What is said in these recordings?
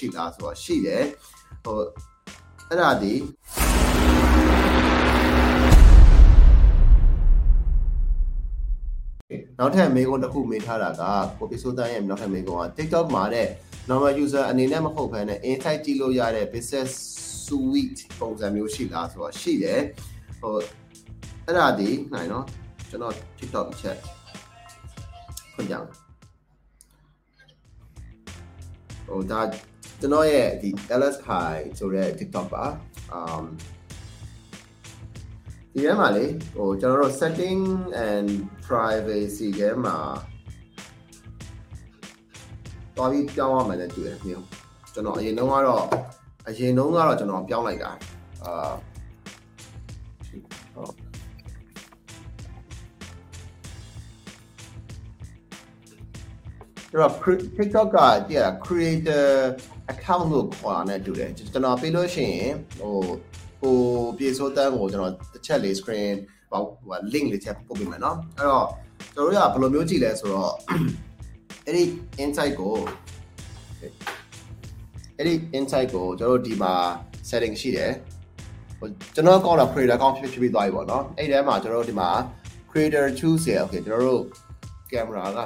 ရှိလားဆိုတော့ရှိတယ်ဟိုအဲ့ဒါဒီနောက်ထပ်မေးခွန်းတစ်ခုမေးထားတာကကိုပီဆိုတန်ရဲ့နောက်ထပ်မေးခွန်းက TikTok မှာတဲ့ normal user အနေနဲ့မဟုတ်ဘဲနဲ့ insight ကြည့်လို့ရတဲ့ business suite ပုံစံမျိုးရှိလားဆိုတော့ရှိတယ်ဟိုအဲ့ဒါဒီနိုင်နော်ကျွန်တော် TikTok chat ဖွင့်ကြအောင်ဟိုဒါ ကျွန်တော်ရဲ့ဒီ LS High ဆိုတဲ့ TikTok ပါ um ဒီထဲမှာလေဟိုကျွန်တော်တို့ setting and privacy ထဲမှာတော်ပြီးပြောင်းရမယ်လည်းတွေ့တယ်မျိုးကျွန်တော်အရင်တုန်းကတော့အရင်တုန်းကတော့ကျွန်တော်ပြောင်းလိုက်တာအာ အဲ့တော့ TikTok ကတည်းက creator account လို့ခေါ်တာနဲ့တူတယ်ကျွန်တော်ပြီးလို့ရှိရင်ဟိုဟိုပြေစိုးတန်းကိုကျွန်တော်တစ်ချက်လေး screen ဟို link လေးချက်ပို့ပေးမယ်เนาะအဲ့တော့ကျွန်တော်တို့ကဘယ်လိုမျိုးကြည့်လဲဆိုတော့အဲ့ဒီ insight ကိုအဲ့ဒီ insight ကိုကျွန်တော်တို့ဒီမှာ setting ရှိတယ်ဟိုကျွန်တော်ကောင်းတာ creator account ဖြစ်ဖြစ်ပြီးသွားပြီပေါ့เนาะအဲ့ဒီထဲမှာကျွန်တော်တို့ဒီမှာ creator choose ရ okay ကျွန်တော်တို့ camera က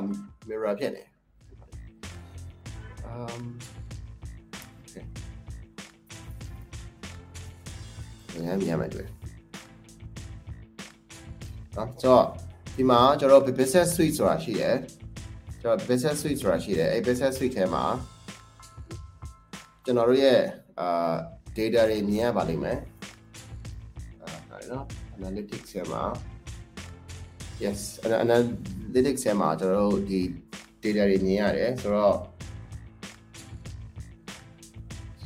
mirror ဖြစ်နေ um ငါမြင်ရမယ်တွေ့နော်ဆိုတော့ဒီမှာကျွန်တော် business suite ဆိုတာရှိတယ်ကျွန်တော် business suite ဆိုတာရှိတယ်အဲ့ business suite ထဲမှာကျွန်တော်တို့ရဲ့အာ data တွေမြင်ရပါလိမ့်မယ်အာနော် analytics ထဲမှာ yes analytics ထဲမှာကျွန်တော်တို့ဒီ data တွေမြင်ရတယ်ဆိုတော့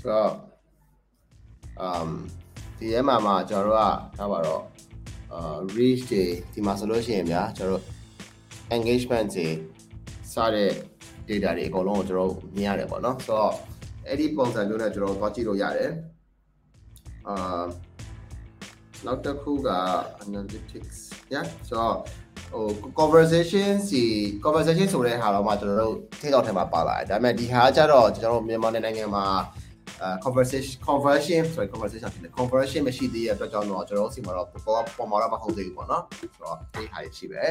ဆိုတော့ um ဒီထဲမှာမှာကျွန်တော်တို့ကထားပါတော့အာ reach တွေဒီမှာဆိုလို့ရှိရင်ဗျာကျွန်တော်တို့ engagement တွေစတဲ့ data တွေအကုန်လုံးကိုကျွန်တော်တို့မြင်ရတယ်ပေါ့နော်ဆိုတော့အဲ့ဒီပုံစံမျိုးနဲ့ကျွန်တော်သွားကြည့်လို့ရတယ်အာနောက်တစ်ခုက analytics yeah ဆိုတော့ဟို conversation စီ conversation ဆိုတဲ့ဟာတော့မှကျွန်တော်တို့ TikTok ထဲမှာပါလာတယ်ဒါပေမဲ့ဒီဟာကျတော့ကျွန်တော်တို့မြန်မာနိုင်ငံမှာအာ conversation conversion sorry conversation ဖြစ်တယ် conversion မရှိသေးတဲ့အတွက်ကြောင့်တော့ကျွန်တော်တို့စီမှာတော့ပေါ်ပေါ်မှာတော့မဟုတ်သေးဘူးပေါ့နော်ဆိုတော့ဒီဟာရှိပဲ